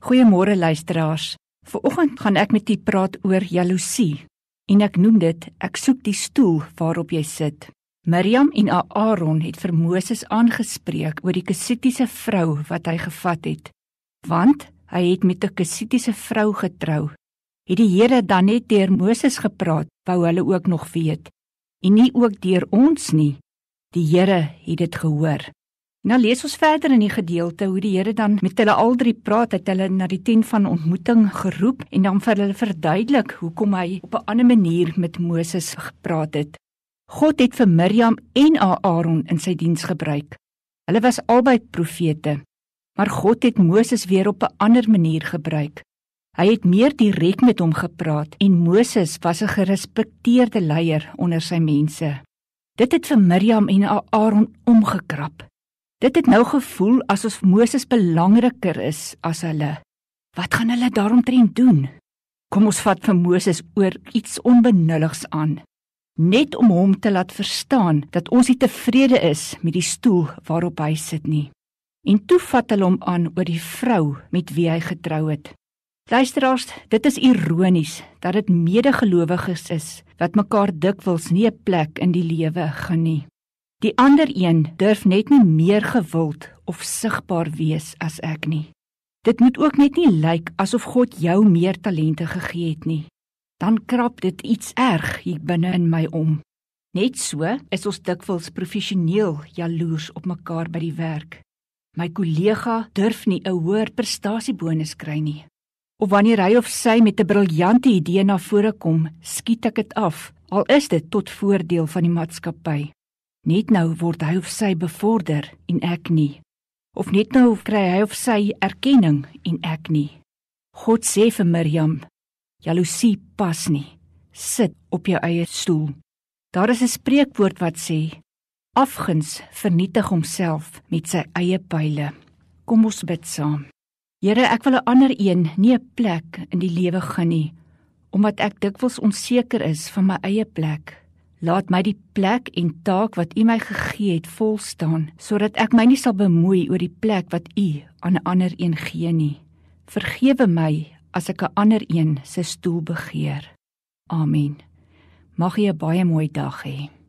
Goeiemôre luisteraars. Vanoggend gaan ek met u praat oor jaloesie en ek noem dit ek soek die stoel waarop jy sit. Miriam en Aaron het vir Moses aangespreek oor die Kesitiese vrou wat hy gevat het. Want hy het met 'n Kesitiese vrou getrou. Het die Here dan net deur Moses gepraat, wou hulle ook nog weet. En nie ook deur ons nie. Die Here het dit gehoor. Nou lees ons verder in die gedeelte hoe die Here dan met hulle al drie praat, het hulle na die tent van ontmoeting geroep en dan vir hulle verduidelik hoekom hy op 'n ander manier met Moses gepraat het. God het vir Miriam en Aaron in sy diens gebruik. Hulle was albei profete, maar God het Moses weer op 'n ander manier gebruik. Hy het meer direk met hom gepraat en Moses was 'n gerespekteerde leier onder sy mense. Dit het vir Miriam en Aaron omgekrap. Dit het nou gevoel asof Moses belangriker is as hulle. Wat gaan hulle daaromtrent doen? Kom ons vat vir Moses oor iets onbenulligs aan, net om hom te laat verstaan dat ons nie tevrede is met die stoel waarop hy sit nie. En toe vat hulle hom aan oor die vrou met wie hy getrou het. Luisteraars, dit is ironies dat dit medegelowiges is wat mekaar dikwels nie 'n plek in die lewe gun nie. Die ander een durf net nie meer gewild of sigbaar wees as ek nie. Dit moet ook net nie lyk asof God jou meer talente gegee het nie. Dan krap dit iets erg hier binne in my om. Net so is ons dikwels professioneel jaloers op mekaar by die werk. My kollega durf nie 'n hoër prestasiebonus kry nie. Of wanneer hy of sy met 'n briljante idee na vore kom, skiet ek dit af, al is dit tot voordeel van die maatskappy. Net nou word hy of sy bevorder en ek nie. Of net nou kry hy of sy erkenning en ek nie. God sê vir Miriam: Jaloesie pas nie. Sit op jou eie stoel. Daar is 'n spreekwoord wat sê: Afguns vernietig homself met sy eie pile. Kom ons bid saam. Here, ek wil 'n ander een nie 'n plek in die lewe gaan nie, omdat ek dikwels onseker is van my eie plek. Laat my die plek en taak wat U my gegee het vol staan, sodat ek my nie sal bemoei oor die plek wat U aan 'n ander een gee nie. Vergewe my as ek 'n ander een se stoel begeer. Amen. Mag jy 'n baie mooi dag hê.